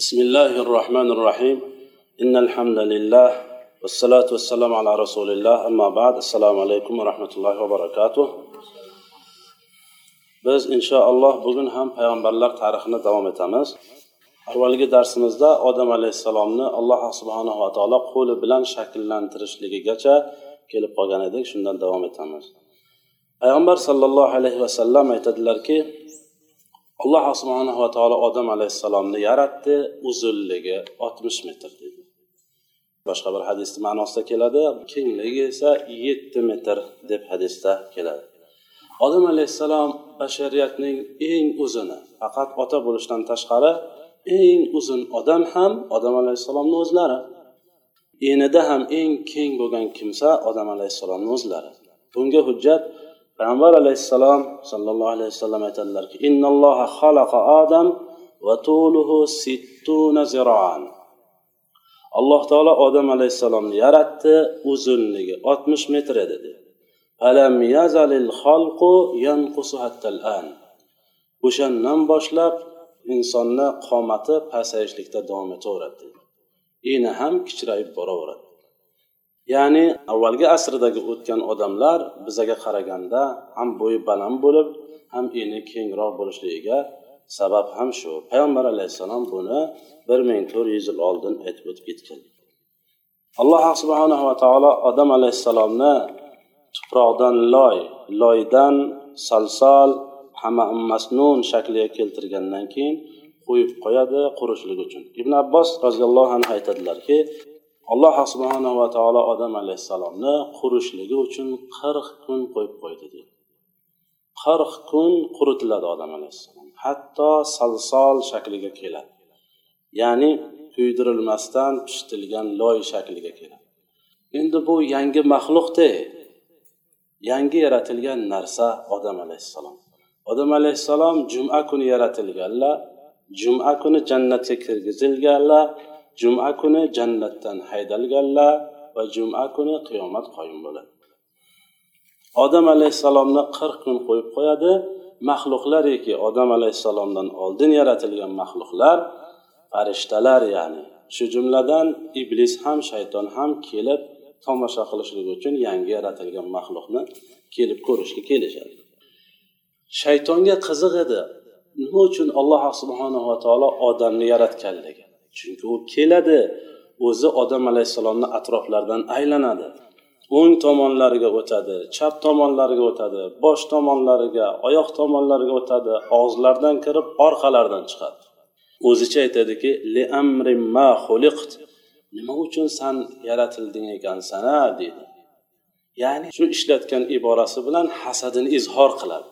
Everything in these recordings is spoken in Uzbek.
بسم الله الرحمن الرحيم إن الحمد لله والصلاة والسلام على رسول الله أما بعد السلام عليكم ورحمة الله وبركاته biz inshaalloh bugun ham payg'ambarlar tarixini davom etamiz avvalgi darsimizda odam alayhissalomni alloh subhanava taolo qo'li bilan shakllantirishligigacha kelib qolgan edik shundan davom etamiz payg'ambar sollallohu alayhi vasallam aytadilarki alloh subhanava taolo odam alayhissalomni yaratdi uzunligi oltmish metr dedi. Boshqa bir hadisni ma'nosida keladi kengligi esa yetti metr deb hadisda keladi. Odam alayhissalom bashariyatning eng uzuni faqat ota bo'lishdan tashqari eng uzun odam ham odam alayhissalomni o'zlari. Enida ham eng keng bo'lgan kimsa odam alayhissalomni o'zlari. Bunga hujjat payg'ambar alayhissalom sollallohu alayhi vasallam aytadilarki innalloha xalaqa odam va tuluhu sittuna ziroan alloh taolo odam alayhissalomni yaratdi uzunligi oltmish metr edi o'shandan boshlab insonni qomati pasayishlikda davom etaveradi eni ham kichrayib boraveradi. Ya'ni avvalgi asrdagi o'tgan odamlar bizaga qaraganda ham bo'yi baland bo'lib ham eni kengroq bo'lishligiga sabab ham shu. Payg'ambar alayhissalom buni bir ming to'rt yuz yil oldin aytib o'tib ketgan. Alloh subhanava taolo odam alayhissalomni tuproqdan loy loydan salsol hama masnun shakliga keltirgandan keyin qo'yib qo'yadi qurishlik uchun. Ibn abbos roziyallohu anhu aytadilarki alloh subhanava taolo odam alayhissalomni qurishligi uchun qirq kun qo'yib qo'ydi deydi qirq kun quritiladi odam alayhissalom. Hatto salsol shakliga keladi. Ya'ni kuydirilmasdan pishitilgan loy shakliga keladi. Endi bu yangi maxluqda yangi yaratilgan narsa odam alayhissalom. Odam alayhissalom juma kuni yaratilganlar juma kuni jannatga kirgizilganlar juma kuni jannatdan haydalganlar va juma kuni qiyomat qoyim bo'ladi. Odam alayhissalomni qirq kun qo'yib qo'yadi. Maxluqlariki odam alayhissalomdan oldin yaratilgan maxluqlar farishtalar ya'ni shu jumladan iblis ham shayton ham kelib tomosha qilishlik uchun yangi yaratilgan maxluqni kelib ko'rishga kelishadi. Shaytonga qiziq edi nima uchun alloh subhanava taolo odamni yaratganligi? Chunki u keladi o'zi odam alayhissalomni atroflaridan aylanadi. O'ng tomonlariga o'tadi chap tomonlariga o'tadi bosh tomonlariga oyoq tomonlariga o'tadi og'izlaridan kirib orqalaridan chiqadi. O'zicha aytadiki nima uchun san yaratilding ekansan a deydi. Ya'ni shu ishlatgan iborasi bilan hasadini izhor qiladi.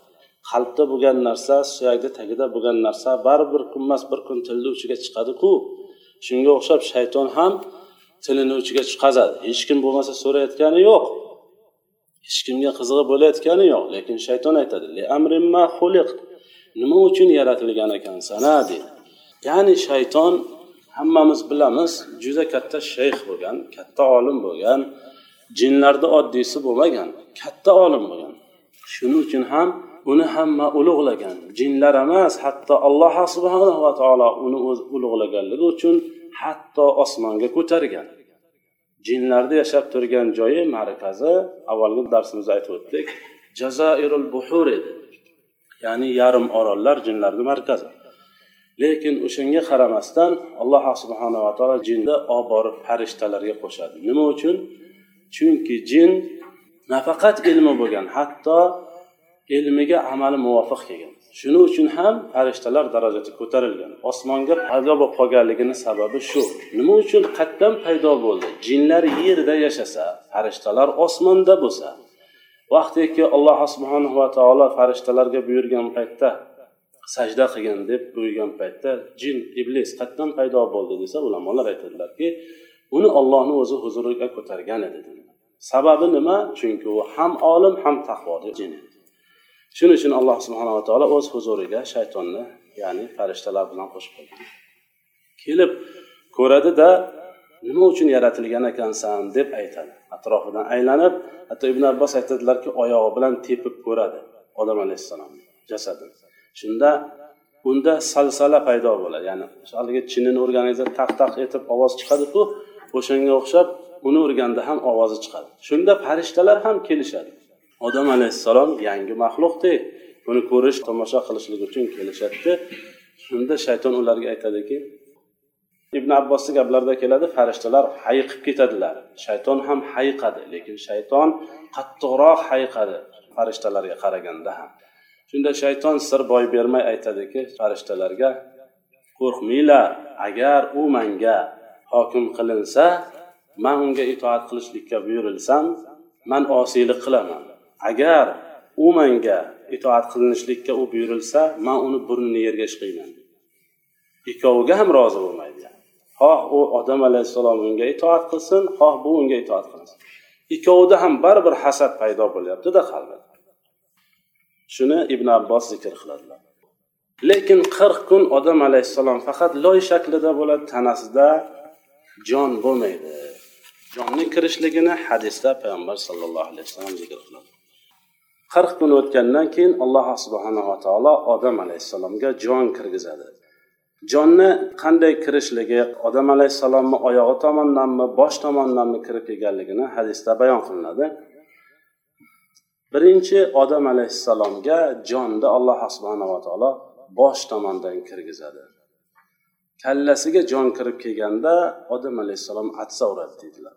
Qalbda bo'lgan narsa suyakni tagida bo'lgan narsa baribir kunmas bir kun tilni uchiga chiqadiku. Shunga o'xshab shayton ham tilini uchiga chiqazadi. Hech kim bo'lmasa so'rayotgani yo'q. Hech kimga qizig'i bo'layotgani yo'q lekin shayton aytadi nima uchun yaratilgan ekansan a deydi. Ya'ni shayton hammamiz bilamiz juda katta shayx bo'lgan katta olim bo'lgan jinlarda oddiysi bo'lmagan katta olim bo'lgan. Shuning uchun ham uni hamma ulug'lagan. Jinlar emas hatto alloh subhanava taolo uni o'zi ulug'laganligi uchun hatto osmonga ko'targan jinlarni yashab turgan joyi markazi avvalgi darsimizda aytib o'tdik jazoirul buhur edi. Ya'ni yarim orollar jinlarni markazi. Lekin o'shanga qaramasdan alloh subhanava taolo jinni olib borib farishtalarga qo'shadi. Nima uchun? Chunki jin nafaqat ilmi bo'lgan hatto ilmiga amali muvofiq kelgan. Shuning uchun ham farishtalar darajasi ko'tarilgan. Osmonga paydo bo'lib qolganligini sababi shu. Nima uchun qayerdan paydo bo'ldi? Jinlar yerda yashasa farishtalar osmonda bo'lsa vaqtiki alloh subhanava taolo farishtalarga buyurgan paytda sajda qilgin deb buyurgan paytda jin iblis qayerdan paydo bo'ldi desa ulamolar aytadilarki uni ollohni o'zi huzuriga ko'targan edi. Sababi nima? Chunki u ham olim ham taqvoli jin edi shuning uchun alloh subhanava taolo o'z huzuriga shaytonni ya'ni farishtalar bilan qo'shib qo'ygan. Kelib ko'radida nima uchun yaratilgan ekansan deb aytadi. Atrofidan aylanib hatto ibn abbos aytadilarki oyog'i bilan tepib ko'radi odam alayhissalomni jasadini. Shunda unda salsala paydo bo'ladi ya'ni haligi chinini urganingizda taq taq etib ovoz chiqadiku o'shanga o'xshab uni urganda ham ovozi chiqadi. Shunda farishtalar ham kelishadi. Odam alayhissalom yangi maxluqda uni ko'rish tomosha qilishlik uchun kelishadida shunda shayton ularga aytadiki ibn abbosni gaplarida keladi farishtalar hayiqib ketadilar. Shayton ham hayiqadi lekin shayton qattiqroq hayiqadi farishtalarga qaraganda ham. Shunda shayton sir boy bermay aytadiki farishtalarga qo'rqmanglar agar u manga hokim qilinsa man unga itoat qilishlikka buyurilsam man osiylik qilaman. Agar u manga itoat qilinishlikka u buyurilsa man uni burnini yerga ishqiyman. Ikkoviga ham rozi bo'lmaydi. Xoh u odam alayhissalom unga itoat qilsin xoh bu unga itoat qilsin. Ikkovida ham baribir hasad paydo bo'lyaptida qalbida. Shuni ibn abbos zikr qiladilar. Lekin qirq kun odam alayhissalom faqat loy shaklida bo'ladi tanasida jon bo'lmaydi. Jonni kirishligini hadisda payg'ambar sallallohu alayhi vasallam zikr qiladi. Qirq kun o'tgandan keyin alloh subhanava taolo odam alayhissalomga jon kirgizadi. Jonni qanday kirishligi odam alayhissalomni oyog'i tomondanmi bosh tomondanmi kirib kelganligini hadisda bayon qilinadi. Birinchi odam alayhissalomga jonni alloh subhanava taolo bosh tomondan kirgizadi. Kallasiga jon kirib kelganda odam alayhissalom atsa uradi deydilar.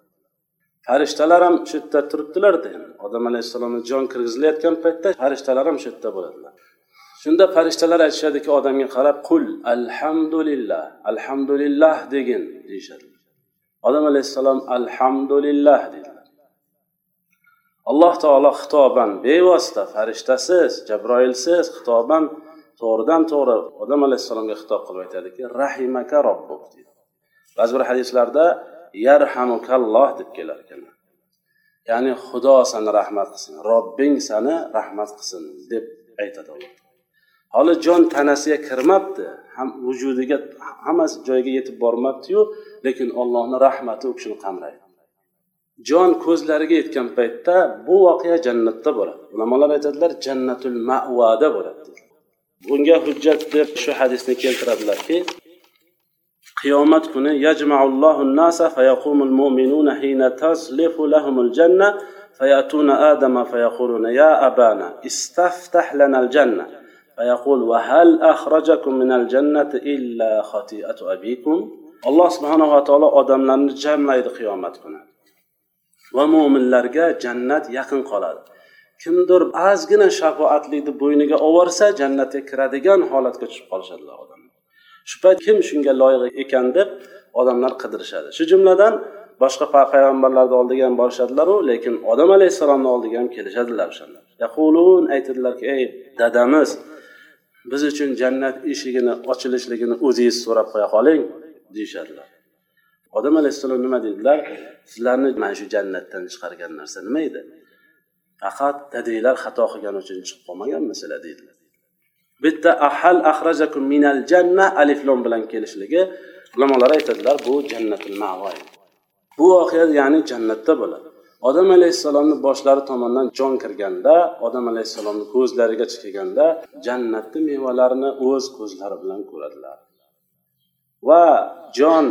Farishtalar ham shu yerda turibdilarda endi odam alayhissalomni jon kirgizilayotgan paytda farishtalar ham shu yerda bo'ladilar. Shunda farishtalar aytishadiki odamga qarab qul alhamdulillah alhamdulillah degin deyishadi. Odam alayhissalom alhamdulillah deydilar alloh taolo xitoban bevosita farishtasiz jabroilsiz xitoban to'g'ridan to'g'ri odam alayhissalomga xitob qilib aytadiki rahimaka robbuk deydi. Ba'zi bir hadislarda yarhamukalloh deb kelar ekanlar. Ya'ni xudo sani rahmat qilsin robbing sani rahmat qilsin deb aytadi alloh hali jon tanasiga kirmabdi ham vujudiga hammasi joyiga yetib bormabdiyu lekin ollohni rahmati u kishini qamraydi. Jon ko'zlariga yetgan paytda bu voqea jannatda bo'ladi. Ulamolar aytadilar? Jannatul mavada bo'ladi. Bunga hujjat deb shu hadisni keltiradilarki qiyomat kuni yajmaullohu nasa fayaqumul mu'minuna hina tazlifu lahumul janna fayatuna adama fayaquluna ya abana istaftah lana al janna فيقول وهل أخرجكم من الجنة إلا خطيئة أبيكم alloh subhanava taolo odamlarni jamlaydi qiyomat kuni va mo'minlarga jannat yaqin qoladi kimdir ozgina shafoatlikni bo'yniga olvorsa jannatga kiradigan holatga tushib qolishadilar odamlar shu kim shunga loyiq ekan deb odamlar qidirishadi. Shu jumladan boshqa payg'ambarlarni oldiga ham borishadilaru lekin odam alayhissalomni oldiga ham kelishadilar o'shanda. Yaqulun aytadilarki ey dadamiz biz uchun jannat eshigini ochilishligini o'zingiz so'rab qo'ya qoling deyishadilar. Odam alayhissalom nima deydilar? Sizlarni mana shu jannatdan chiqargan narsa nima edi? Faqat dadanglar xato qilgani uchun chiqib qolmaganmi sizlar deydilar. Bitta ahal ahrajakum minal janna aliflom bilan kelishligi. Ulamolar aytadilar bu jannatul mavoy bu voqea ya'ni jannatda bo'ladi. Odam alayhissalomni boshlari tomondan jon kirganda odam alayhissalomni ko'zlariga kelganda jannatni mevalarini o'z ko'zlari bilan ko'radilar. Va jon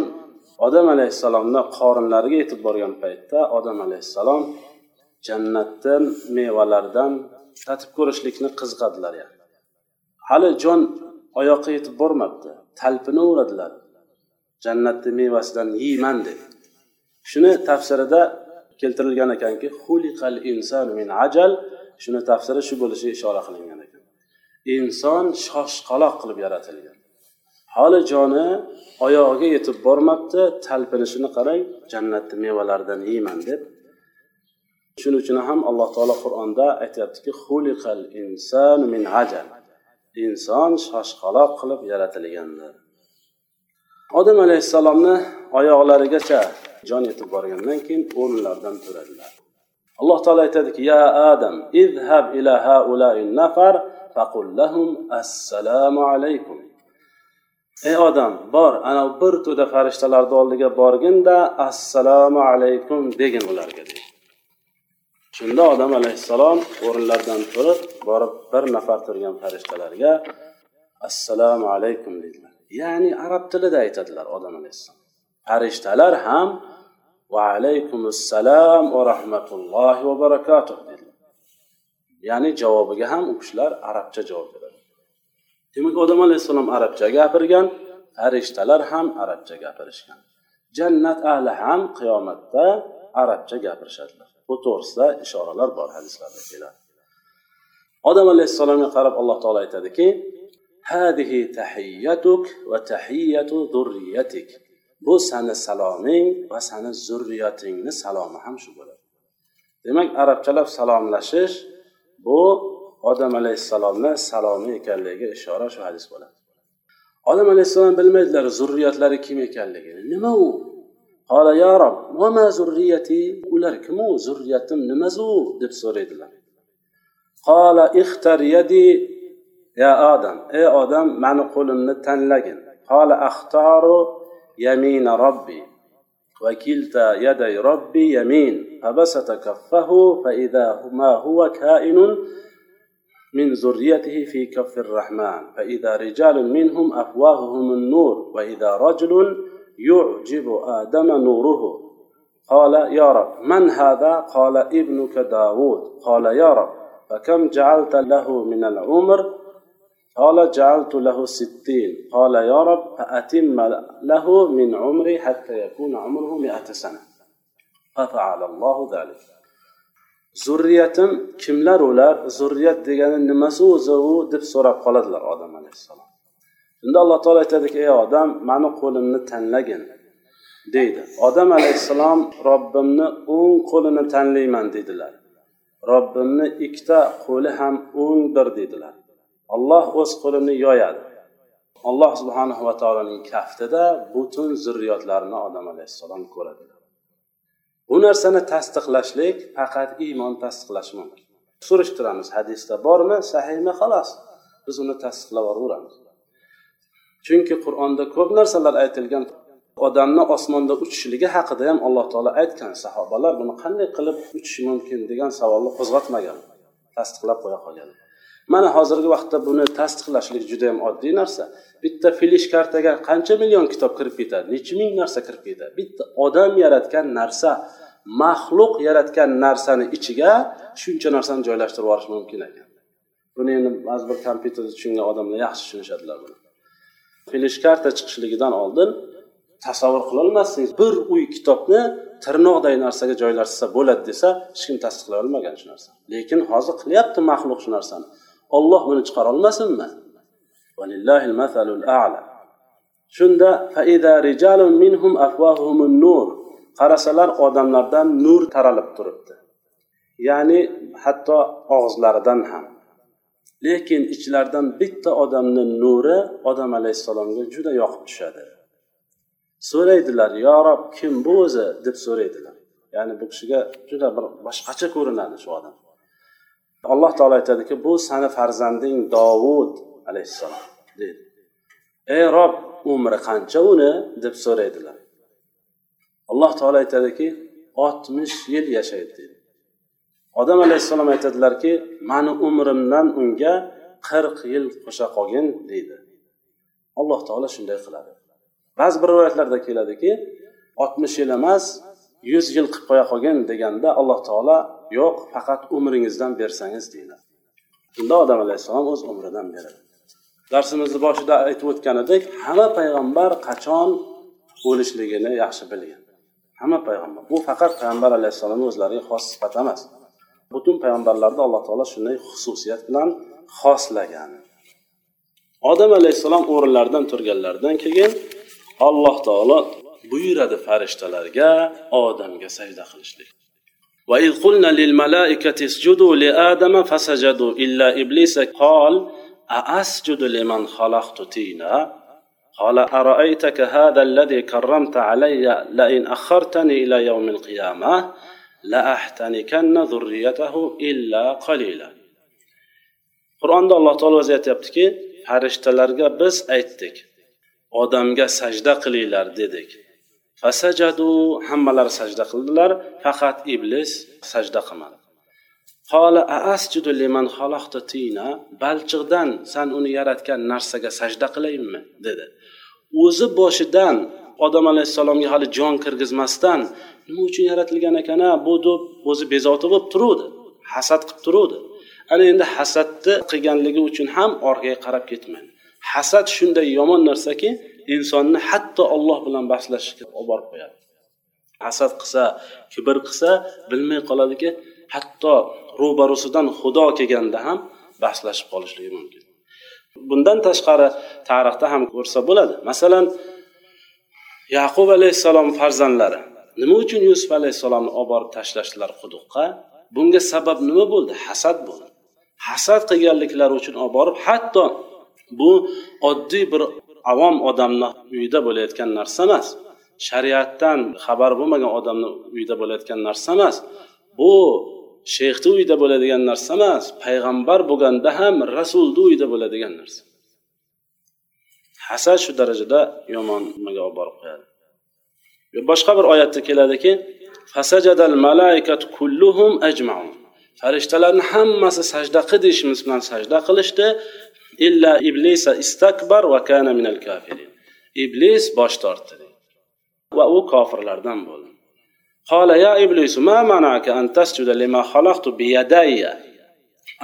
odam alayhissalomni qorinlariga yetib borgan paytda odam alayhissalom jannatdan mevalardan tatib ko'rishlikni qiziqadilar yani. Hali jon oyoqqa yetib bormabdi. Talpinaveradilar jannatni mevasidan yeyman deb shuni tafsirida keltirilgan ekanki xuliqal insanu min ajal. Shuni tafsiri shu bo'lishiga ishora qilingan ekan. Inson shoshqaloq qilib yaratilgan. Hali joni oyog'iga yetib bormabdi. Talpinishini qarang jannatni mevalaridan yeyman deb. Shuning uchun ham alloh taolo qur'onda aytyaptiki xuliqal insanu min ajal. Inson shoshqaloq qilib yaratilganlar. Odam alayhissalomni oyoqlarigacha jon yetib borgandan keyin o'rinlaridan turadilar. Alloh taolo aytadiki ya adam izhab ila haulai nafar faqul lahum assalomu alaykum. Ey odam bor ana bir to'da farishtalarni oldiga borginda assalomu alaykum degin ularga deydi. Shunda odam alayhissalom o'rinlaridan turib borib bir nafar turgan farishtalarga assalomu alaykum dedilar. Ya'ni arab tilida aytadilar odam alayhissalom. Farishtalar ham va alaykum assalom va rahmatullohi va barakatuh dedilar. Ya'ni javobiga ham u kishilar arabcha javob beradi. Demak odam alayhissalom arabcha gapirgan farishtalar ham arabcha gapirishgan. Jannat ahli ham qiyomatda arabcha gapirishadilar. Bu to'g'risida ishoralar bor hadislarda keladi. Odam alayhissalomga qarab alloh taolo aytadiki hadihi tahiyyatuk va tahiyyatu zurriyatik bu sani saloming va sani zurriyatingni salomi ham shu bo'ladi. Demak arabchalab salomlashish bu odam alayhissalomni salomi ekanligiga ishora shu hadis bo'ladi. Odam alayhissalom bilmaydilar zurriyatlari kim ekanligini. Nima u? قال يا رب وما ذريتي؟ ولر كمو ذريتم نمزو دب قال اختر يدي يا آدم. اي آدم؟ من قول من لجن قال أختار يمين ربي. وكلتا يدي ربي يمين. فبسط كفه فإذا ما هو كائن من ذريته في كف الرحمن. فإذا رجال منهم أفواههم النور وإذا رجل يعجب آدم نوره. قال يا رب من هذا؟ قال ابنك داود قال يا رب فكم جعلت له من العمر؟ قال جعلت له ستين. قال يا رب فأتم له من عمري حتى يكون عمره مئة سنة. ففعل الله ذلك. zurriyatim kimlar ular zurriyat degani nimasi o'zi u deb so'rab qoladilar odam alayhissalom shunda alloh taolo aytadiki ey odam mani qo'limni tanlagin deydi. Odam alayhissalom robbimni o'ng qo'lini tanlayman dedilar robbimni ikkita qo'li ham o'ngdir dedilar olloh o'z qo'lini yoyadi alloh subhanahu va taoloning kaftida butun zurriyotlarni odam alayhissalom ko'radi. Bu narsani tasdiqlashlik faqat iymon tasdiqlashi mumkin surishtiramiz hadisda bormi? Sahiymi xolos. Biz uni tasdiqlab yuboraveramiz. Chunki qur'onda ko'p narsalar aytilgan. Odamni osmonda uchishligi haqida ham alloh taolo aytgan. Sahobalar buni qanday qilib uchishi mumkin degan savolni qo'zg'atmagan tasdiqlab qo'ya qolgan. Mana hozirgi vaqtda buni tasdiqlashlik juda yam oddiy narsa. Bitta filish kartaga qancha million kitob kirib ketadi? Necha ming narsa kirib ketadi? Bitta odam yaratgan narsa maxluq yaratgan narsani ichiga shuncha narsani joylashtirib yuborish mumkin ekan. Buni endi ba'zi bir kompyuterda tushungan odamlar yaxshi tushunishadilar buni. Filish karta chiqishligidan oldin tasavvur qilolmasdingiz. Bir uy kitobni tirnoqday narsaga joylashsa bo'ladi desa hech kim tasdiqlay olmagan shu narsani. Lekin hozir qilyapti maxluq shu narsani. Olloh buni chiqara olmasinmi? Shunda qarasalar odamlardan nur taralib turibdi. Ya'ni hatto og'izlaridan ham. Lekin ichlaridan bitta odamni nuri odam alayhissalomga juda yoqib tushadi. So'raydilar yo rob kim bu o'zi? deb so'raydilar. Ya'ni bu kishiga juda bir boshqacha ko'rinadi shu odam. Alloh taolo aytadiki bu sani farzanding dovud alayhissalom deydi ey rob umri qancha uni? deb so'raydilar. Alloh taolo aytadiki oltmish yil yashaydi deydi odam alayhissalom aytadilarki mani umrimdan unga qirq yil qo'sha qolgin deydi. Alloh taolo shunday qiladi. Ba'zi bir rivoyatlarda keladiki oltmish yil emas yuz yil qilib qo'ya qolgin deganda alloh taolo yo'q faqat umringizdan bersangiz deydi. Shunda odam alayhissalom o'z umridan beradi. Darsimizni boshida aytib o'tgan edik hamma payg'ambar qachon o'lishligini yaxshi bilgan. Hamma payg'ambar bu faqat payg'ambar alayhissalomni o'zlariga xos sifat emas. butun payg'ambarlarni alloh taolo shunday xususiyat bilan xoslagan odam alayhissalom o'rinlaridan turganlaridan keyin alloh taolo buyuradi farishtalarga odamga sajda qilishlik وإذ قلنا للملائكة اسجدوا لآدم فسجدوا إلا إبليس قال أأسجد لمن خلقت تينا قال أرأيتك هذا الذي كرمت علي لئن أخرتني إلى يوم القيامة لأحتنكن ذريته إلا قليلا qur'onda alloh taolo o'zi aytyaptiki farishtalarga biz aytdik odamga sajda qilinglar dedik fasajadu hammalari sajda qildilar faqat iblis sajda qilmadi balchiqdan san uni yaratgan narsaga sajda qilayinmi dedi o'zi boshidan odam alayhissalomga hali jon kirgizmasdan nima uchun yaratilgan ekan a bu deb o'zi bezovta bo'lib turuvdi hasad qilib turuvdi. Ana endi hasadni qilganligi uchun ham orqaga qarab ketmaydi hasad shunday yomon narsaki insonni hatto olloh bilan bahslashishga olib borib qo'yadi. Hasad qilsa kibr qilsa bilmay qoladiki hatto ro'barusidan xudo kelganda ham bahslashib qolishligi mumkin. Bundan tashqari tarixda ham ko'rsa bo'ladi. Masalan yaqub alayhissalom farzandlari nima uchun yusuf alayhissalomni olib borib tashlashdilar quduqqa? Bunga sabab nima bo'ldi? Hasad bo'ldi. Hasad qilganliklari uchun olib borib hatto bu oddiy bir avom odamni uyida bo'layotgan narsa emas. Shariatdan xabar bo'lmagan odamni uyida bo'layotgan narsa emas. Bu shayxni uyida bo'ladigan narsa emas payg'ambar bo'lganda ham rasulni uyida bo'ladigan narsa. Hasad shu darajada yomon nimaga olib borib qo'yadi? boshqa bir oyatda keladiki kulluhum ajmaun farishtalarni hammasi sajda qil deyishimiz bilan sajda qilishdi illa iblisa istakbar va kana minal kafirin iblis bosh tortdi va u kofirlardan bo'ldi قال يا إبليس ما منعك أن تسجد لما خلقت بيدي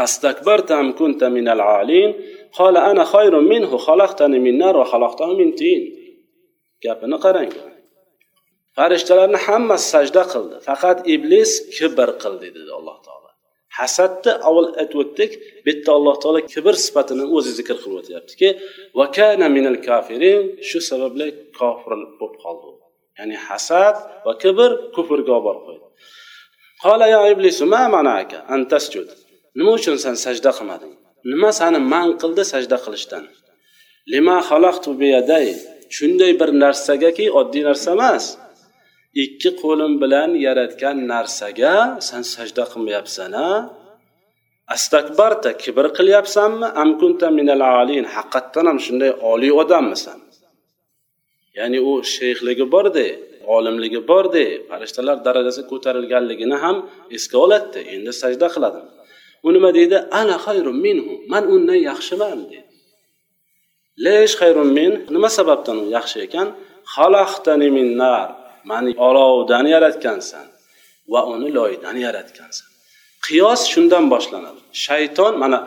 أستكبرت أم كنت من العالين قال أنا خير منه خلقتني من نار وخلقته من تين gapini qarang Farishtalarni hammasi sajda qildi. Faqat iblis kibr qildi dedi alloh taolo. Hasadni avval aytib o'tdik. Bu yerda alloh taolo kibr sifatini o'zi zikr qilib o'tyaptiki minal kafirin shu sababli kofir bo'lib qoldi ya'ni hasad va kibr kufrga olib borib qo'ydi. Qola ya iblis ma manaka an tasjud? Nima uchun sen sajda qilmading? Nima sani man qildi sajda qilishdan? Lima xalaqtu biyaday shunday bir narsagaki oddiy narsa emas. Ikki qo'lim bilan yaratgan narsaga san sajda qilmayapsan a astakbarta kibr qilyapsanmi? Amkunta minal alin haqiqatdan ham shunday oliy odammisan? Ya'ni u shayxligi borda olimligi borda farishtalar darajasi ko'tarilganligini ham esga oladida endi sajda qiladi. U nima deydi? Ana xayrun minhu man undan yaxshiman deydi lesh xayrun min nima sababdan u yaxshi ekan? Xalaqtani min nar mani olovdan yaratgansan va uni loydan yaratgansan. Qiyos shundan boshlanadi. Shayton mana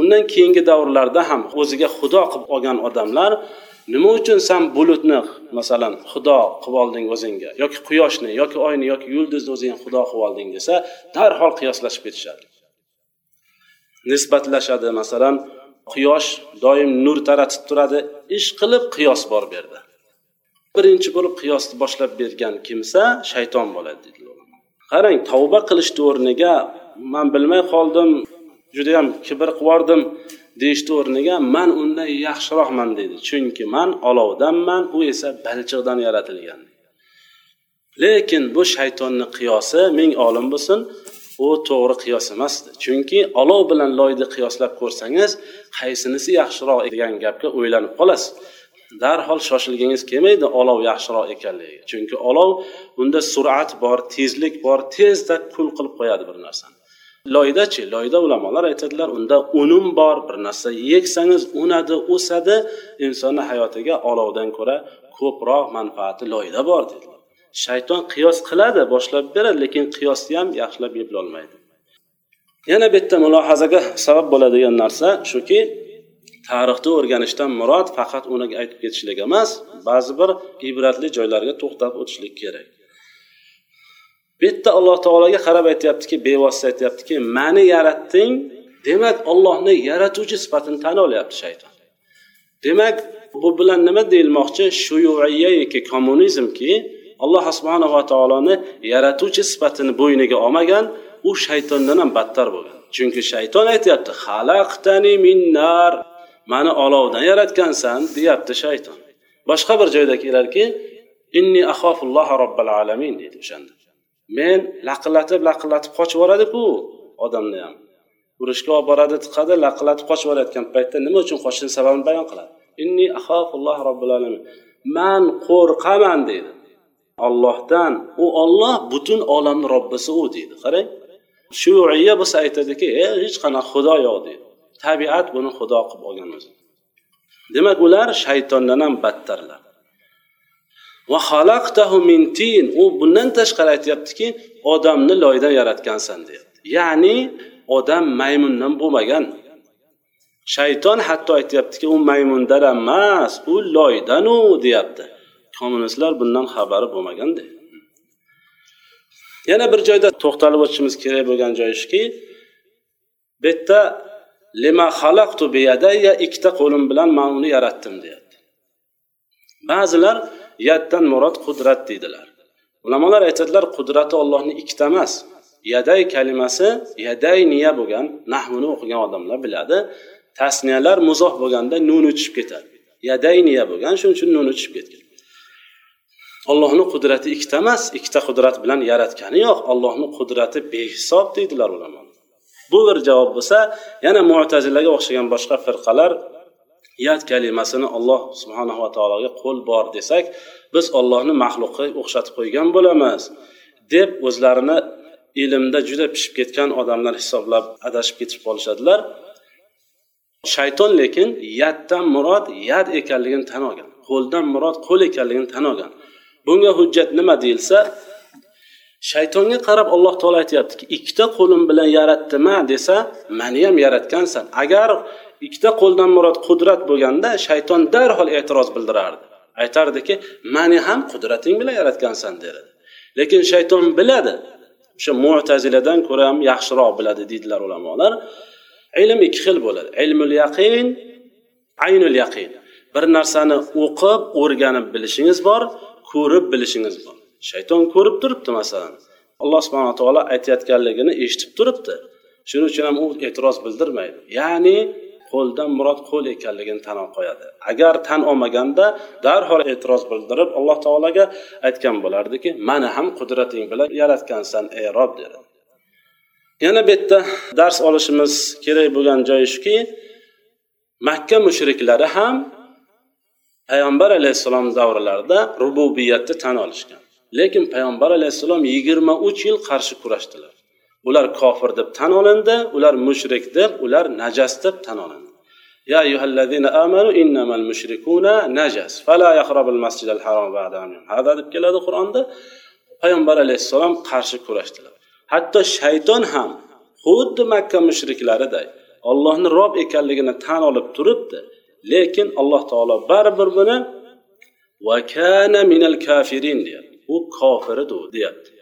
undan keyingi davrlarda ham o'ziga xudo qilib olgan odamlar nima uchun san bulutni masalan xudo qilib olding o'zingga yoki quyoshni yoki oyni yoki yulduzni o'zingga xudo qilib olding desa darhol qiyoslashib ketishadi. Nisbatlashadi masalan quyosh doim nur taratib turadi ish qilib qiyos bor bu yerda. Birinchi bo'lib qiyosni boshlab bergan kimsa shayton bo'ladi deydilar qarang tavba qilishni o'rniga man bilmay qoldim judayam kibr qilib yubordim deyishni o'rniga man undan yaxshiroqman deydi chunki man olovdanman u esa balchiqdan yaratilgan. Lekin bu shaytonni qiyosi ming olim bo'lsin u to'g'ri qiyos emasdi chunki olov bilan loyni qiyoslab ko'rsangiz qaysinisi yaxshiroq degan gapga o'ylanib qolasiz. Darhol shoshilgingiz kelmaydi olov yaxshiroq ekanligiga. Chunki olov unda sur'at bor tezlik bor tezda kul qilib qo'yadi bir narsani. Loydachi loyda ulamolar aytadilar unda unum bor bir narsa yeksangiz unadi o'sadi insonni hayotiga olovdan ko'ra ko'proq manfaati loyda bor dedilar. Shayton qiyos qiladi boshlab beradi lekin qiyosni ham yaxshilab eplolmaydi yana bu yerda mulohazaga sabab bo'ladigan narsa shuki tarixni o'rganishdan murod faqat uni aytib ketishlik emas ba'zi bir ibratli joylarga to'xtab o'tishlik kerak. Bu yerda alloh taologa qarab aytyaptiki bevosita aytyaptiki mani yaratding demak ollohni yaratuvchi sifatini tan olyapti shayton. Demak bu bilan nima deyilmoqchi? Shuyuiyaki kommunizmki alloh subhanava taoloni yaratuvchi sifatini bo'yniga olmagan u shaytondan ham battar bo'lgan. Chunki shayton aytyapti xalaqtani minnar mani olovdan yaratgansan deyapti shayton. Boshqa bir joyda keladiki inni axofulloh robbil alamin deydi o'shanda. Men laqillatib laqillatib qochib yuboradiku odamni ham. Urushga olib boradi tiqadi laqillatib qochib yuborayotgan paytda nima uchun qochishni sababini bayon qiladi? Inni axofulloh robbil alamin man qo'rqaman deydi. Ollohdan u olloh butun olamni robbisi u deydi. Qarang. Shuiya bo'lsa aytadiki hech qanaqa xudo yo'q deydi. Tabiat buni xudo qilib olgan o'zi. Demak ular shaytondan ham battarlar. Xalaqtahu min tin. U bundan tashqari aytyaptiki odamni loydan yaratgansan deyapti. Ya'ni odam maymundan bo'lmagan. Shayton hatto aytyaptiki u maymundan emas u loydanu deyapti. Kommunistlar bundan xabari bo'lmagan yana bir joyda to'xtalib o'tishimiz kerak bo'lgan joyi shuki bu yerda lima xalaqtu biyadayya ikkita qo'lim bilan man uni yaratdim deyapti. Ba'zilar yaddan murod qudrat deydilar. Ulamolar aytadilar qudrati ollohni ikkita emas. Yaday kalimasi yaday niya bo'lgan nahvini o'qigan odamlar biladi. Tasniyalar muzoh bo'lganda nuni tushib ketadi yaday niya bo'lgan shuning uchun nuni tushib ketgan. Ollohni qudrati ikkita emas ikkita qudrat bilan yaratgani yo'q. Ollohni qudrati behisob deydilar ulamolar. Bu bir javob bo'lsa yana mo'tazilaga o'xshagan boshqa firqalar yad kalimasini alloh subhanava taologa qo'l bor desak biz ollohni maxluqqa o'xshatib qo'ygan bo'lamiz deb o'zlarini ilmda juda pishib ketgan odamlar hisoblab adashib ketib qolishadilar. Shayton lekin yaddan murod yad ekanligini tan olgan qo'ldan murod qo'l ekanligini tan olgan bunga hujjat nima deyilsa shaytonga qarab alloh taolo aytyaptiki ikkita qo'lim bilan yaratdima desa mani ham yaratgansan. Agar ikkita qo'ldan murod qudrat bo'lganda shayton darhol e'tiroz bildirardi. Aytardiki mani ham qudrating bilan yaratgansan derdi. Lekin shayton biladi. O'sha mutaziladan ko'ra ham yaxshiroq biladi deydilar ulamolar. Ilm ikki xil bo'ladi. Ilmul yaqin aynul yaqin. Bir narsani o'qib o'rganib bilishingiz bor ko'rib bilishingiz bor. Shayton ko'rib turibdi masalan. Alloh subhanaa taolo aytayotganligini eshitib turibdi. Shuning uchun ham u e'tiroz bildirmaydi. Ya'ni qo'ldan murod qo'l ekanligini tan olib qo'yadi. Agar tan olmaganda darhol e'tiroz bildirib alloh taologa aytgan bo'lardiki mani ham qudrating bilan yaratgansan ey rob dedi. Yana bu yerda dars olishimiz kerak bo'lgan joyi shuki makka mushriklari ham payg'ambar alayhissalom davrlarida rububiyatni tan olishgan. lekin payg'ambar alayhissalom yigirma uch yil qarshi kurashdilar ular kofir deb tan olindi ular mushrik deb ular najas deb tan olindi يا أيها الذين آمنوا إنما المشركون نجس فلا يقرب المسجد الحرام بعد عامهم هذا deb keladi qur'onda payg'ambar alayhissalom qarshi kurashdilar hatto shayton ham xuddi makka mushriklariday ollohni rob ekanligini tan olib turibdi lekin alloh taolo baribir buni vakana minal kafirin deyapti U kofir edi deyapti.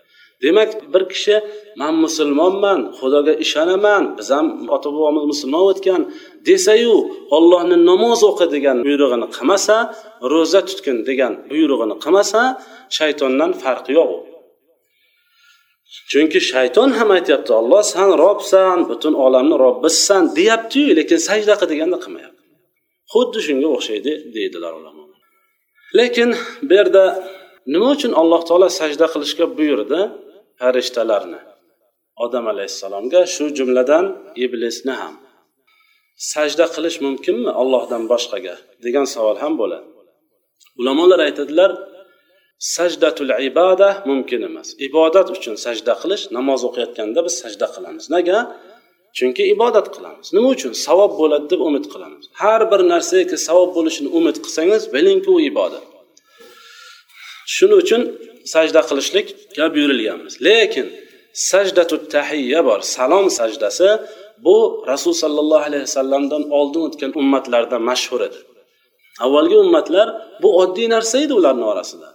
Demak bir kishi man musulmonman xudoga ishonaman biz ham ota bobomiz musulmon o'tgan desayu ollohni namoz o'qi degan buyrug'ini qilmasa ro'za tutgin degan buyrug'ini qilmasa shaytondan farqi yo'q u. Chunki shayton ham aytyapti olloh san robsan butun olamni robbisisan deyaptiyu lekin sajda qil deganda qilmayapti. Xuddi shunga o'xshaydi deydilar ulamolar. Lekin bu yerda nima uchun alloh taolo sajda qilishga buyurdi farishtalarni? Odam alayhissalomga shu jumladan iblisni ham. Sajda qilish mumkinmi ollohdan boshqaga? degan savol ham bo'ladi ulamolar aytadilar sajdatul ibada mumkin emas. Ibodat uchun sajda qilish namoz o'qiyotganda biz sajda qilamiz. Nega? Chunki ibodat qilamiz. Nima uchun? Savob bo'ladi deb umid qilamiz. Har bir narsaga savob bo'lishini umid qilsangiz bilingki u ibodat. Shuning uchun sajda qilishlikka buyurilganmiz lekin sajdatu tahiyya bor salom sajdasi bu rasul sollallohu alayhi vasallamdan oldin o'tgan ummatlarda mashhur edi. Avvalgi ummatlar bu oddiy narsa edi ularni orasida.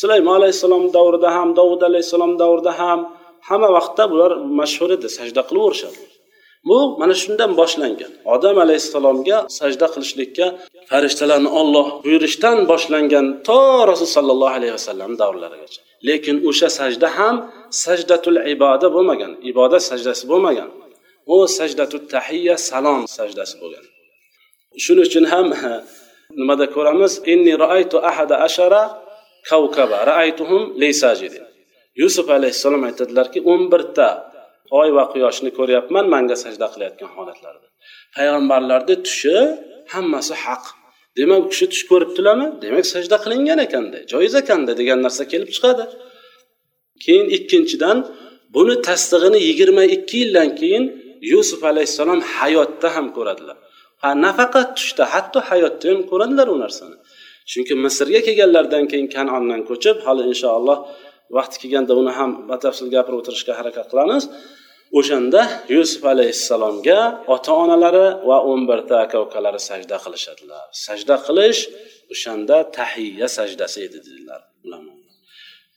Sulaymon alayhissalom davrida ham dovud alayhissalom davrida ham hamma vaqtda bular mashhur edi sajda qilaverishadi bu mana shundan boshlangan. Odam alayhissalomga sajda qilishlikka farishtalarni olloh buyurishdan boshlangan to rasul sollallohu alayhi vasallam davrlarigacha. Lekin o'sha sajda ham sajdatul iboda bo'lmagan ibodat sajdasi bo'lmagan. U sajdatul tahiyya salom sajdasi bo'lgan. Shuning uchun ham nimada ko'ramiz? Inni raaytu ahada ashara kavkaba raaytuhum yusuf alayhissalom aytadilarki o'n birta oy va quyoshni ko'ryapman manga sajda qilayotgan holatlarida. Payg'ambarlarni tushi hammasi haq. Demak u kishi tush ko'ribdilarmi demak sajda qilingan ekanda joiz ekanda degan narsa kelib chiqadi. Keyin ikkinchidan buni tasdig'ini yigirma ikki yildan keyin yusuf alayhissalom hayotda ham ko'radilar. Ha nafaqat tushda hatto hayotda ham ko'radilar u narsani. Chunki misrga kelganlaridan keyin kanondan ko'chib hali inshaalloh vaqti kelganda uni ham batafsil gapirib o'tirishga harakat qilamiz. O'shanda yusuf alayhissalomga ota onalari va o'n birta aka ukalari sajda qilishadilar. Sajda qilish o'shanda tahiyya sajdasi edi dedilar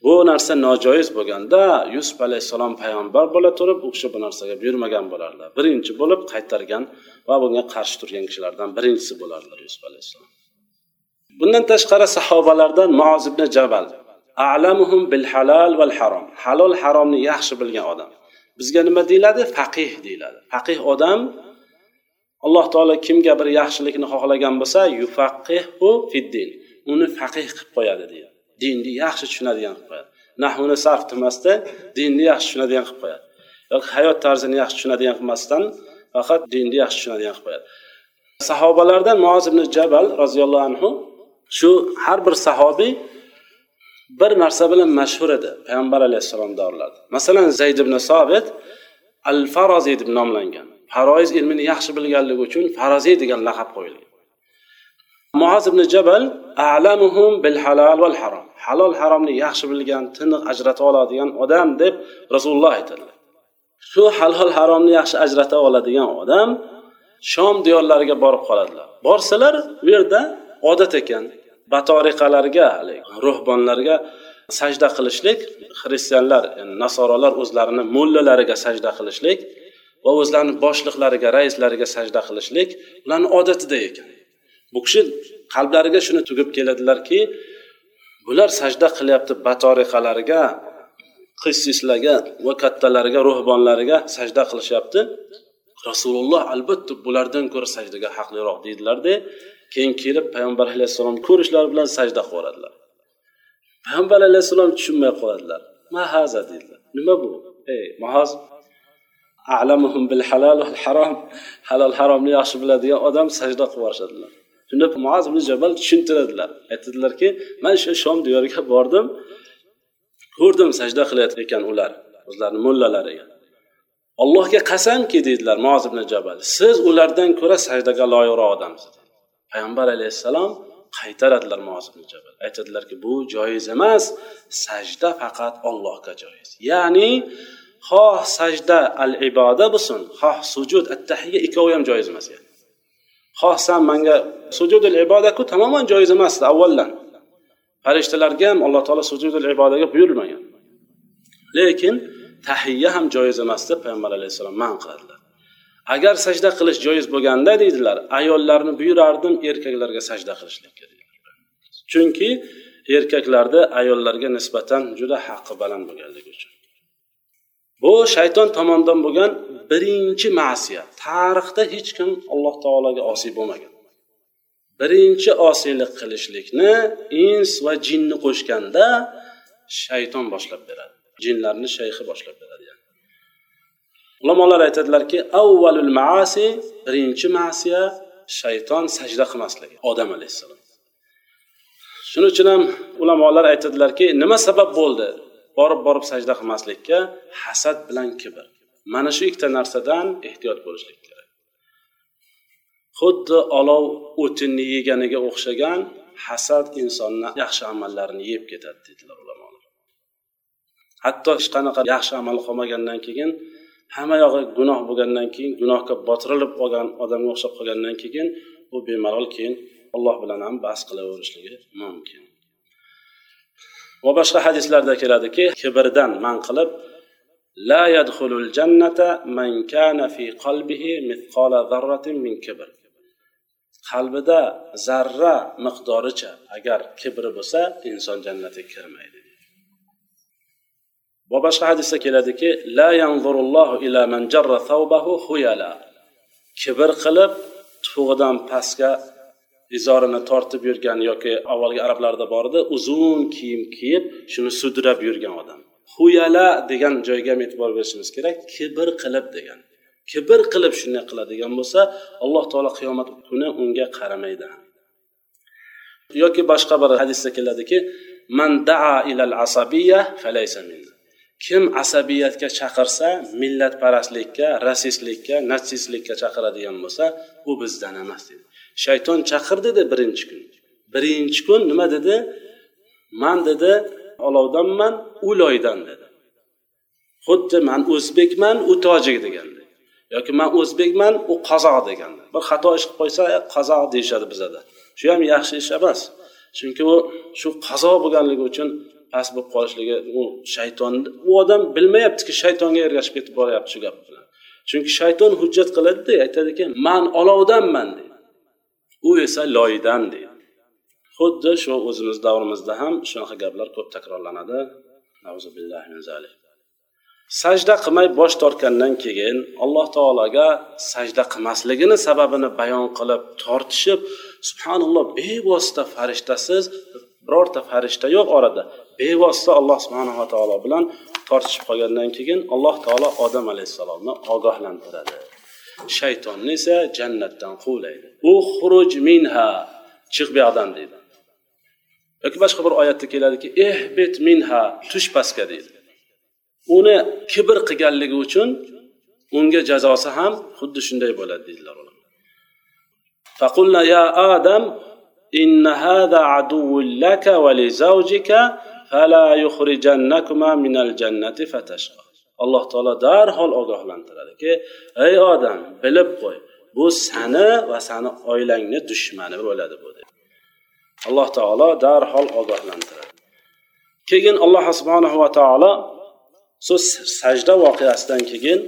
bu narsa nojoiz bo'lganda yusuf alayhissalom payg'ambar bo'la turib u kishi bu narsaga buyurmagan bo'lardilar birinchi bo'lib qaytargan va bunga qarshi turgan kishilardan birinchisi bo'lardilar yusuf alayhissalom. Bundan tashqari sahobalardan muoz ibn jabal alamuhum bil halal val harom. Halol haromni yaxshi bilgan odam. Bizga nima deyiladi? Faqih deyiladi. Faqih odam alloh taolo kimga bir yaxshilikni xohlagan bo'lsa yufaqihu fiddin uni faqih qilib qo'yadi deydi dinni yaxshi tushunadigan qilib qo'yadi. Nahuni sarf demasdan dinni yaxshi tushunadigan qilib qo'yadi. Yoki hayot tarzini yaxshi tushunadigan qilmasdan faqat dinni yaxshi tushunadigan qilib qo'yadi. Sahobalardan muoz ibn jabal roziyallohu anhu shu har bir sahobiy bir narsa bilan mashhur edi payg'ambar alayhissalom davrlarida masalan zayd ibn sobit al faroziy deb nomlangan. Faroiz ilmini yaxshi bilganligi uchun faroziy degan laqab qo'yilgan. Muoz ibn jabal alamuhum bil halal val harom halol haromni yaxshi bilgan tiniq ajrata oladigan odam deb rasululloh aytadilar. Shu halol haromni yaxshi ajrata oladigan odam shom diyorlariga borib qoladilar. Borsalar u yerda odat ekan. Batoriqalarga ruhbonlarga sajda qilishlik xristianlar yani nasorolar o'zlarini mo'llalariga sajda qilishlik va o'zlarini boshliqlariga raislariga sajda qilishlik ularni odatida ekan. Bu kishi qalblariga shuni tugib keladilarki bular sajda qilyapti batoriqalariga qissislarga va kattalarga ruhbonlariga sajda qilishyapti. Rasululloh albatta bulardan ko'ra sajdaga haqliroq deydilarda keyin kelib payg'ambar alayhissalomni ko'rishlari bilan sajda qilib payg'ambar alayhissalom tushunmay qoladilar. Mahaza deydilar nima bu? Ey mahoz alamuhum bil halal val harom halol haromni yaxshi biladigan odam sajda qilib yuborishadilar. Shunda muaz ibn jabal tushuntiradilar. Aytadilarki man shu shom diyoriga bordim ko'rdim sajda qilayotgan ekan ular o'zlarini mullalariga allohga qasamki deydilar muaz ibn jabal siz ulardan ko'ra sajdaga loyiqroq odamsiz. Payg'ambar alayhissalom qaytaradilar muaz jabal. Aytadilarki bu joiz emas sajda faqat ollohga joiz. Ya'ni xoh sajda al iboda bo'lsin xoh sujud at tahiya ikkovi ham joiz emas yani. xoh san manga sujudul ibodaku tamoman joiz emasdi avvaldan. Farishtalarga ham alloh taolo sujudul ibodaga buyurmagan. Lekin tahiyya ham joiz emas deb payg'ambar alayhissalom man qiladilar. Agar sajda qilish joiz bo'lganda deydilar ayollarni buyurardim erkaklarga sajda qilishlikka chunki erkaklarda ayollarga nisbatan juda haqqi baland bo'lganligi uchun. Bu shayton tomonidan bo'lgan birinchi ma'siyat. Tarixda hech kim alloh taologa osiy bo'lmagan. Birinchi osiylik qilishlikni ins va jinni qo'shganda shayton boshlab beradi. Jinlarni shayxi boshlab beradi. Ulamolar aytadilarki avvalul maasi birinchi ma'siya shayton sajda qilmasligi. Odam alayhissalom. Shuning uchun ham ulamolar aytadilarki nima sabab bo'ldi? Borib borib sajda qilmaslikka hasad bilan kibr. Mana shu ikkita narsadan ehtiyot bo'lishlik kerak. Xuddi olov o'tinni yeganiga o'xshagan hasad insonni yaxshi amallarini yeb ketadi dedilar ulamolar hatto hech qanaqa yaxshi amal qilmagandan keyin hamma yog'i gunoh bo'lgandan keyin gunohga botirilib qolgan odamga o'xshab qolgandan keyin u bemalol keyin alloh bilan ham bas qilaverishligi mumkin. Va boshqa hadislarda keladiki kibrdan man qilib la yadxulul jannata man kana fi qalbihi mithqala zarratin min kibr qalbida zarra miqdoricha agar kibri bo'lsa inson jannatga kirmaydi. Va boshqa hadisda keladiki la yanzurullohu ila man jarra thawbahu huyala kibr qilib tufug'idan pastga izorini tortib yurgan yoki avvalgi arablarda bor edi uzun kiyim kiyib shuni sudrab yurgan odam. Huyala degan joyga ham e'tibor berishimiz kerak kibr qilib degan. Kibr qilib shunday qiladigan bo'lsa alloh taolo qiyomat kuni unga qaramaydi. Yoki boshqa bir hadisda keladiki man daa ilal asabiya falaysa minna. Kim asabiyatga chaqirsa millatparastlikka rasistlikka natsistlikka chaqiradigan bo'lsa u bizdan emas dedi. Shayton chaqirdida birinchi kun. Birinchi kun nima dedi? Man dedi olovdanman u loydan dedi. Xuddi man o'zbekman u tojik deganda yoki man o'zbekman u qozoq deganda bir xato ish qilib qo'ysa qozoq deyishadi bizada. Shu ham yaxshi ish emas. Chunki u shu qazo bo'lganligi uchun past bo'lib qolishligi u shayton u odam bilmayaptiki shaytonga ergashib ketib boryapti shu gap bilan. Chunki shayton hujjat qiladida aytadiki man olovdanman deydi. U esa loydan deydi. Xuddi shu o'zimiz davrimizda ham shunaqa gaplar ko'p takrorlanadi. Sajda qilmay bosh tortgandan keyin alloh taologa sajda qilmasligini sababini bayon qilib tortishib subhanalloh bevosita farishtasiz birorta farishta yo'q orada. bevosita alloh subhanava taolo bilan tortishib qolgandan keyin alloh taolo odam alayhissalomni ogohlantiradi shaytonni esa jannatdan quvlaydi u xuruj minha chiq bu yoqdan deydi yoki boshqa bir oyatda keladiki ehbit minha tush pastga deydi uni kibr qilganligi uchun unga jazosi ham xuddi shunday bo'ladi deydilar فقلنا يا آدم إن هذا عدو لك ولزوجك فلا يخرجنكما من الجنة فتشقى alloh taolo darhol ogohlantiradiki ey odam bilib qo'y bu sani va sani oilangni dushmani bo'ladi bu deb alloh taolo darhol ogohlantiradi keyin alloh subhanahu va taolo shu sajda voqeasidan keyin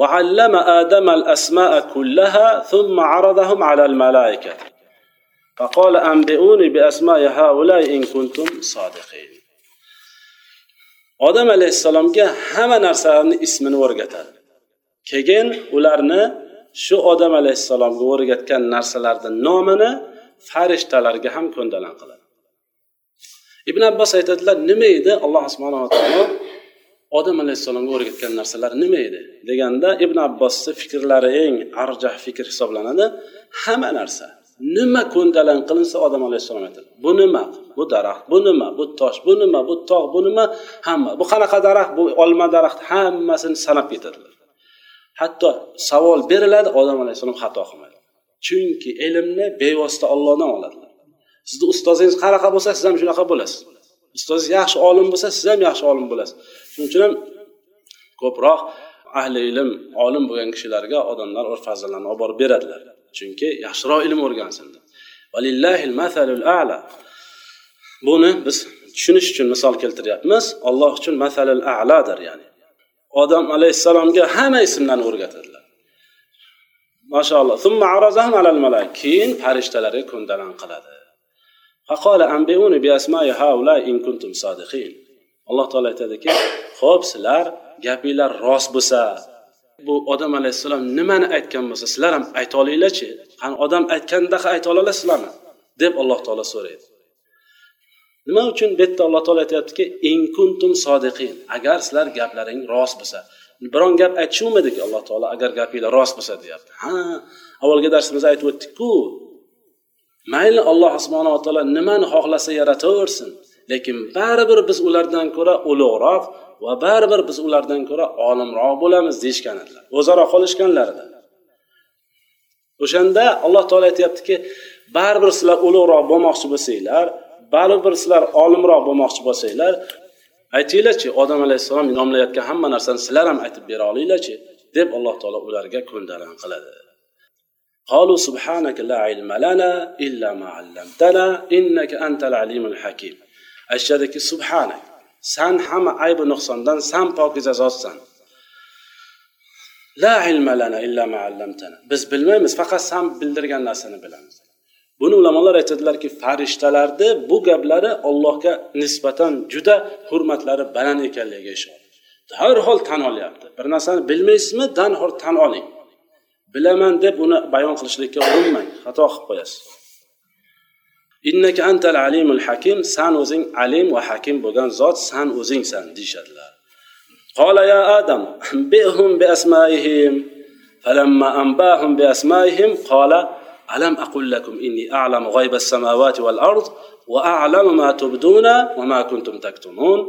وعلم آدم الأسماء كلها ثم عرضهم على الملائكة فقال أنبئوني بأسماء هؤلاء إن كنتم صادقين odam alayhissalomga hamma narsalarni ismini o'rgatadi keyin ularni shu odam alayhissalomga o'rgatgan narsalarni nomini farishtalarga ham ko'ndalang qiladi ibn abbos aytadilar nima edi alloh subhanava taolo odam alayhissalomga o'rgatgan narsalar nima edi deganda ibn abbosni fikrlari eng arjah fikr hisoblanadi hamma narsa nima ko'ndalang qilinsa odam alayhissalom aytadi. Bu nima? Bu daraxt bu nima? Bu tosh bu nima? Bu tog' bu nima? Hamma. Bu qanaqa daraxt? Bu olma daraxt. Hammasini sanab ketadilar. Hatto savol beriladi odam alayhissalom xato qilmaydi. Chunki ilmni bevosita ollohdan oladilar. Sizni ustozingiz qanaqa bo'lsa siz ham shunaqa bo'lasiz. Ustozingiz yaxshi olim bo'lsa siz ham yaxshi olim bo'lasiz. Shuning uchun ham ko'proq ahli ilm olim bo'lgan kishilarga odamlar o'z olib borib beradilar. Chunki yaxshiroq ilm o'rgansin buni biz tushunish uchun misol keltiryapmiz. Alloh uchun masalul aladir ya'ni. Odam alayhissalomga hamma ismlarni o'rgatadilar. Mashaalloh keyin farishtalarga ko'ndalang qiladi. Alloh taolo aytadiki ho'p sizlar gapinglar rost bo'lsa bu odam alayhissalom nimani aytgan bo'lsa sizlar ham ayta olinglarchi. Qani odam aytgandaqa ayta olasizlarmi deb alloh taolo so'raydi. Nima uchun bu yerda alloh taolo aytyaptiki in kuntum sodiqin agar sizlar gaplaring rost bo'lsa. Biron gap aytishuvmidik alloh taolo agar gapinglar rost bo'lsa deyapti. Ha avvalgi darsimizda aytib o'tdikku mayli alloh subhanava taolo nimani xohlasa yarataversin. lekin baribir biz ulardan ko'ra ulug'roq va baribir biz ulardan ko'ra olimroq bo'lamiz deyishgan edilar o'zaro qolishganlarida o'shanda alloh taolo aytyaptiki baribir sizlar ulug'roq bo'lmoqchi bo'lsanglar baribir sizlar olimroq bo'lmoqchi bo'lsanglar aytinglarchi odam alayhissalom nomlayotgan hamma narsani sizlar ham aytib bera olinglarchi deb alloh taolo ularga ko'ndalang qiladi قالوا سبحانك لا علم لنا إلا ما علمتنا إنك أنت العليم الحكيم aytishadiki subhana san hamma aybu nuqsondan san pokiza zotsan. La ilma lana illa ma allamtana. Biz bilmaymiz faqat san bildirgan narsani bilamiz. Buni ulamolar aytadilarki farishtalarni bu gaplari allohga nisbatan juda hurmatlari baland ekanligiga ishora darhol tan olyapti. Bir narsani bilmaysizmi darhol tan oling. Bilaman deb uni bayon qilishlikka urinmang. Xato qilib qo'yasiz. Innaka antal alimul hakim san o'zing alim va hakim bo'lgan zot san o'zingsan deyishadilar. Qola ya adam bihum bi asmaihim falamma anbahum bi asmaihim qola alam aqul lakum inni a'lamu ghayba as-samawati wal ard wa a'lamu ma tubduna wa ma kuntum taktumun.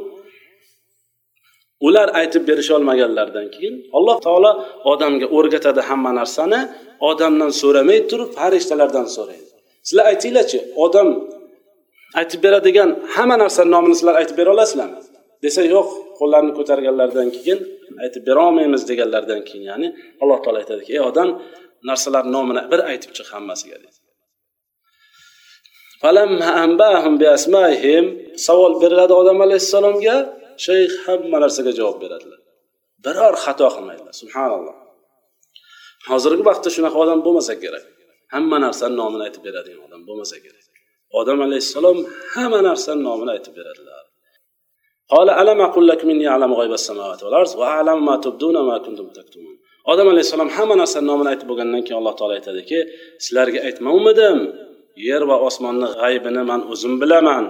Ular aytib berisholmaganlaridan keyin alloh taolo odamga o'rgatadi hamma narsani odamdan so'ramay turib farishtalardan so'raydi. Sizlar aytinglarchi odam aytib beradigan hamma narsani nomini sizlar aytib bera olasizlarmi desa yo'q qo'llarini ko'targanlaridan keyin aytib berolmaymiz deganlaridan keyin ya'ni alloh taolo aytadiki ey odam narsalar nomini bir aytib chiq hammasiga. deydi savol beriladi odam alayhissalomga shayx hamma narsaga javob beradilar. Biror xato qilmaydilar subhanalloh. Hozirgi vaqtda shunaqa odam bo'lmasa kerak. Hamma narsani nomini aytib beradigan odam bo'lmasa kerak. Odam alayhissalom hamma narsani nomini aytib beradilar. Odam alayhissalom hamma narsani nomini aytib bo'lgandan keyin alloh taolo aytadiki sizlarga aytmovmidim yer va osmonni g'aybini man o'zim bilaman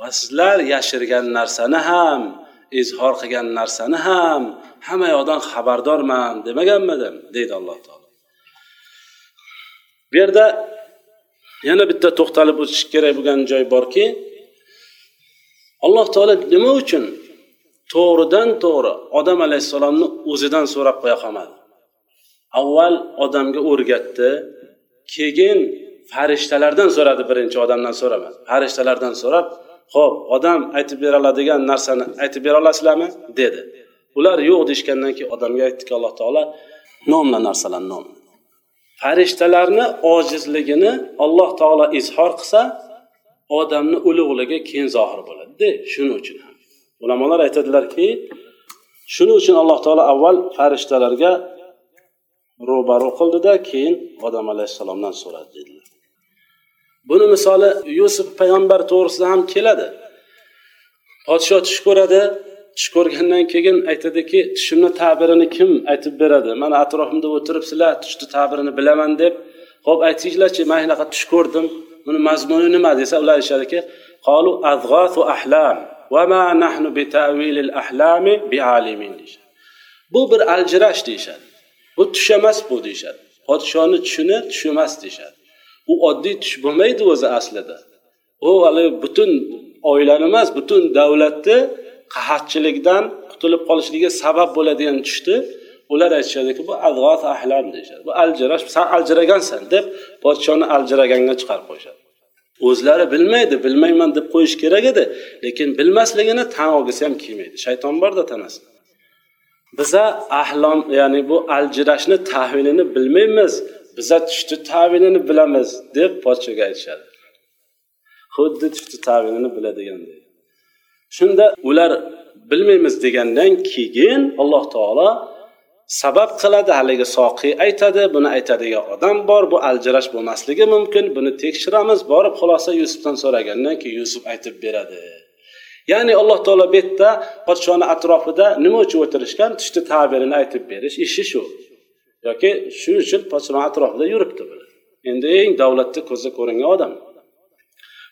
va sizlar yashirgan narsani ham izhor qilgan narsani ham hamma yoqdan xabardorman demaganmidim deydi alloh taolo. Bu yerda yana bitta to'xtalib o'tish kerak bo'lgan joy borki alloh taolo nima uchun to'g'ridan to'g'ri odam alayhissalomni o'zidan so'rab qo'ya qolmadi? Avval odamga o'rgatdi keyin farishtalardan so'radi birinchi odamdan so'ramadi. Farishtalardan so'rab ho'p odam aytib bera oladigan narsani aytib bera olasizlarmi? dedi. Ular yo'q deyishgandan keyin odamga aytdiki alloh taolo nomla narsalarni nomla. Farishtalarni ojizligini alloh taolo izhor qilsa odamni ulug'ligi keyin zohir bo'ladida shuning uchun ham. Ulamolar aytadilarki shuning uchun alloh taolo avval farishtalarga ro'baru qildida keyin odam alayhissalomdan so'radi dedilar. Buni misoli yusuf payg'ambar to'g'risida ham keladi. Podsho tush ko'radi tush ko'rgandan keyin aytadiki tushimni tabirini kim aytib beradi? Mana atrofimda o'tirib sizlar tushni tabirini bilaman deb. Ho'p aytinglarchi man shunaqa tush ko'rdim. Buni mazmuni nima? desa ular aytishadiki qolu azg'asu ahlam va ma nahnu bi ahlami bi deyishadi. Bu bir aljirash deyishadi. Bu tush emas bu deyishadi. Podshoni tushini tush emas deyishadi. U oddiy tush bo'lmaydi o'zi aslida. U hali butun oilani emas butun davlatni qahatchilikdan qutulib qolishligiga sabab bo'ladigan tushdi. Ular aytishadiki bu adg'ot ahlam deyishadi. Bu aljirash san aljiragansan deb podshoni aljiraganga chiqarib qo'yishadi. O'zlari bilmaydi bilmayman deb qo'yish kerak edi lekin bilmasligini tan olgisi ham kelmaydi. Shayton borda tanasida biza ahlom ya'ni bu aljirashni tahvilini bilmaymiz biza tushni tavilini bilamiz deb podshoga aytishadi. Xuddi tushni tavilini biladigandek shunda ular bilmaymiz degandan keyin alloh taolo sabab qiladi haligi soqiy aytadi buni aytadigan odam bor bu aljirash bo'lmasligi mumkin buni tekshiramiz borib xulosa yusufdan so'ragandan keyin yusuf aytib beradi. Ya'ni alloh taolo bu yerda podshoni atrofida nima uchun o'tirishgan? Tushni tabirini aytib berish ishi shu. Yoki shuning uchun podshoni atrofida yuribdi endi eng davlatni ko'zda ko'ringan odam.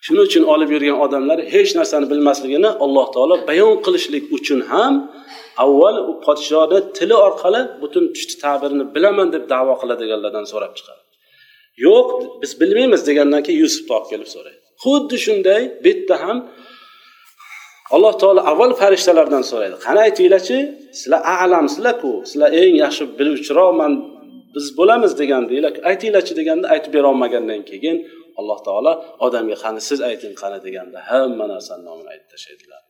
Shuning uchun olib yurgan odamlar hech narsani bilmasligini alloh taolo bayon qilishlik uchun ham avval u podshoni tili orqali butun pushti tabirini bilaman deb davo qiladiganlardan so'rab chiqadi. Yo'q biz bilmaymiz degandan keyin yusufni olib kelib so'raydi. Xuddi shunday bu yerda ham alloh taolo avval farishtalardan so'raydi. Qani aytinglarchi sizlar alamsizlarku sizlar eng yaxshi biluvchiroqman biz bo'lamiz degandinglar aytinglarchi deganda aytib berolmagandan keyin alloh taolo odamga qani siz ayting qani deganda hamma narsani nomini aytib tashlaydilar.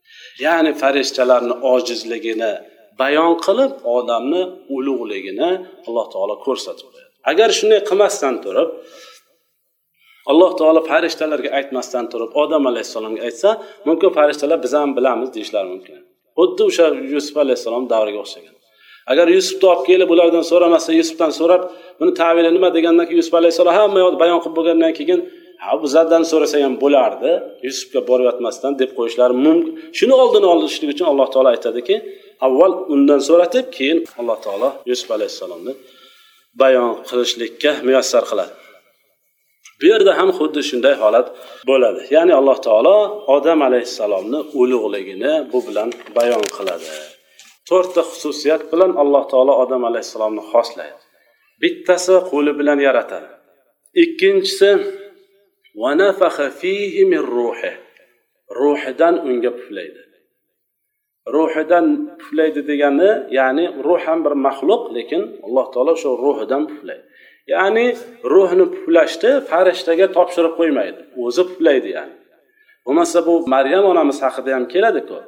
Ya'ni farishtalarni ojizligini bayon qilib odamni ulug'ligini alloh taolo ko'rsatib qo'yadi. Agar shunday qilmasdan turib alloh taolo farishtalarga aytmasdan turib odam alayhissalomga aytsa mumkin farishtalar biz ham bilamiz deyishlari mumkin. Xuddi o'sha yusuf alayhissalom davriga o'xshagan. Agar yusufni olib kelib ulardan so'ramasa yusufdan so'rab buni tavili nima? degandan keyin yusuf alayhissalom hamma yoqni bayon qilib bo'lgandan keyin ha bizlardan so'rasa ham bo'lardi yusufga borib yotmasdan deb qo'yishlari mumkin. Shuni oldini olishlik uchun alloh taolo aytadiki avval undan so'ratib keyin alloh taolo yusuf alayhissalomni bayon qilishlikka muyassar qiladi. Bu yerda ham xuddi shunday holat bo'ladi. Ya'ni alloh taolo odam alayhissalomni ulug'ligini bu bilan bayon qiladi. To'rtta xususiyat bilan alloh taolo odam alayhissalomni xoslaydi. Bittasi qo'li bilan yaratadi ikkinchisi ruhidan unga puflaydi. Ruhidan puflaydi degani ya'ni ruh ham bir maxluq lekin alloh taolo shu ruhidan puflaydi. Ya'ni ruhni puflashni farishtaga topshirib qo'ymaydi o'zi puflaydi ya'ni. Bo'lmasa bu maryam onamiz haqida ham keladiku.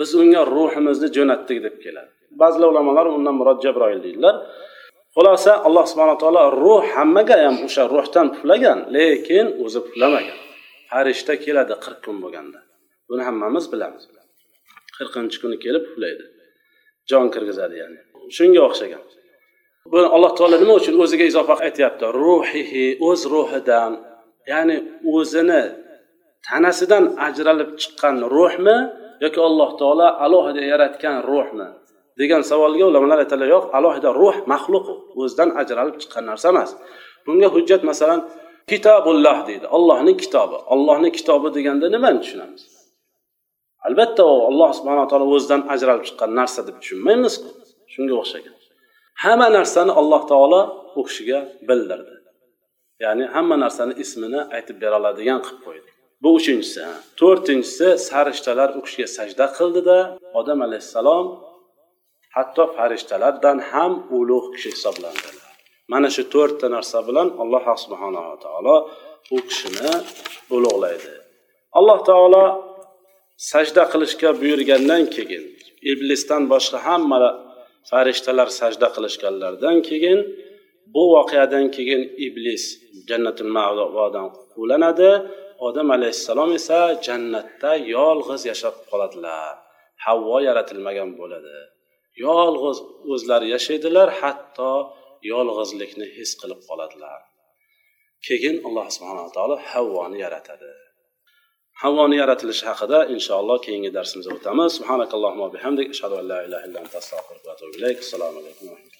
Biz unga ruhimizni jo'natdik deb keladi. Ba'zi ulamolar undan murod jabroil deydilar. Xulosa alloh subhana taolo ruh hammaga ham o'sha ruhdan puflagan lekin o'zi puflamagan. Farishta keladi qirq kun bo'lganda. Buni hammamiz bilamiz. Qirqinchi kuni kelib puflaydi. Jon kirgizadi ya'ni. Shunga o'xshagan. Buni alloh taolo nima uchun o'ziga izofa aytyapti? Ruhihi o'z ruhidan ya'ni o'zini tanasidan ajralib chiqqan ruhmi yoki alloh taolo alohida yaratgan ruhmi? Degan savolga ulamolar aytadilar yo'q alohida ruh maxluq o'zidan ajralib chiqqan narsa emas. Bunga hujjat masalan kitobulloh deydi ollohning kitobi. Ollohni kitobi deganda nimani tushunamiz? Albatta u alloh subhanaa taolo o'zidan ajralib chiqqan narsa deb tushunmaymizku. Shunga o'xshagan. Hamma narsani alloh taolo u kishiga bildirdi. Ya'ni hamma narsani ismini aytib bera oladigan qilib qo'ydi. Bu uchinchisi to'rtinchisi sarishtalar u kishiga sajda qildida odam alayhissalom hatto farishtalardan ham ulug' kishi hisoblandilar mana shu to'rtta narsa bilan alloh subhanava taolo u kishini ulug'laydi. Alloh taolo sajda qilishga buyurgandan keyin iblisdan boshqa hamma farishtalar sajda qilishganlaridan keyin bu voqeadan keyin iblis jannatul mavodan quvlanadi. Odam alayhissalom esa jannatda yolg'iz yashab qoladilar. Havvo yaratilmagan bo'ladi. Yolg'iz o'zlari yashaydilar hatto yolg'izlikni his qilib qoladilar. Keyin alloh subhanaa taolo havvoni yaratadi. Havvoni yaratilishi haqida inshaalloh keyingi darsimizda o'tamiz. Subhanakallohumma bihamdik. Ashhadu an la ilaha illa anta astag'firuka va atubu ilayk. Assalomu alaykum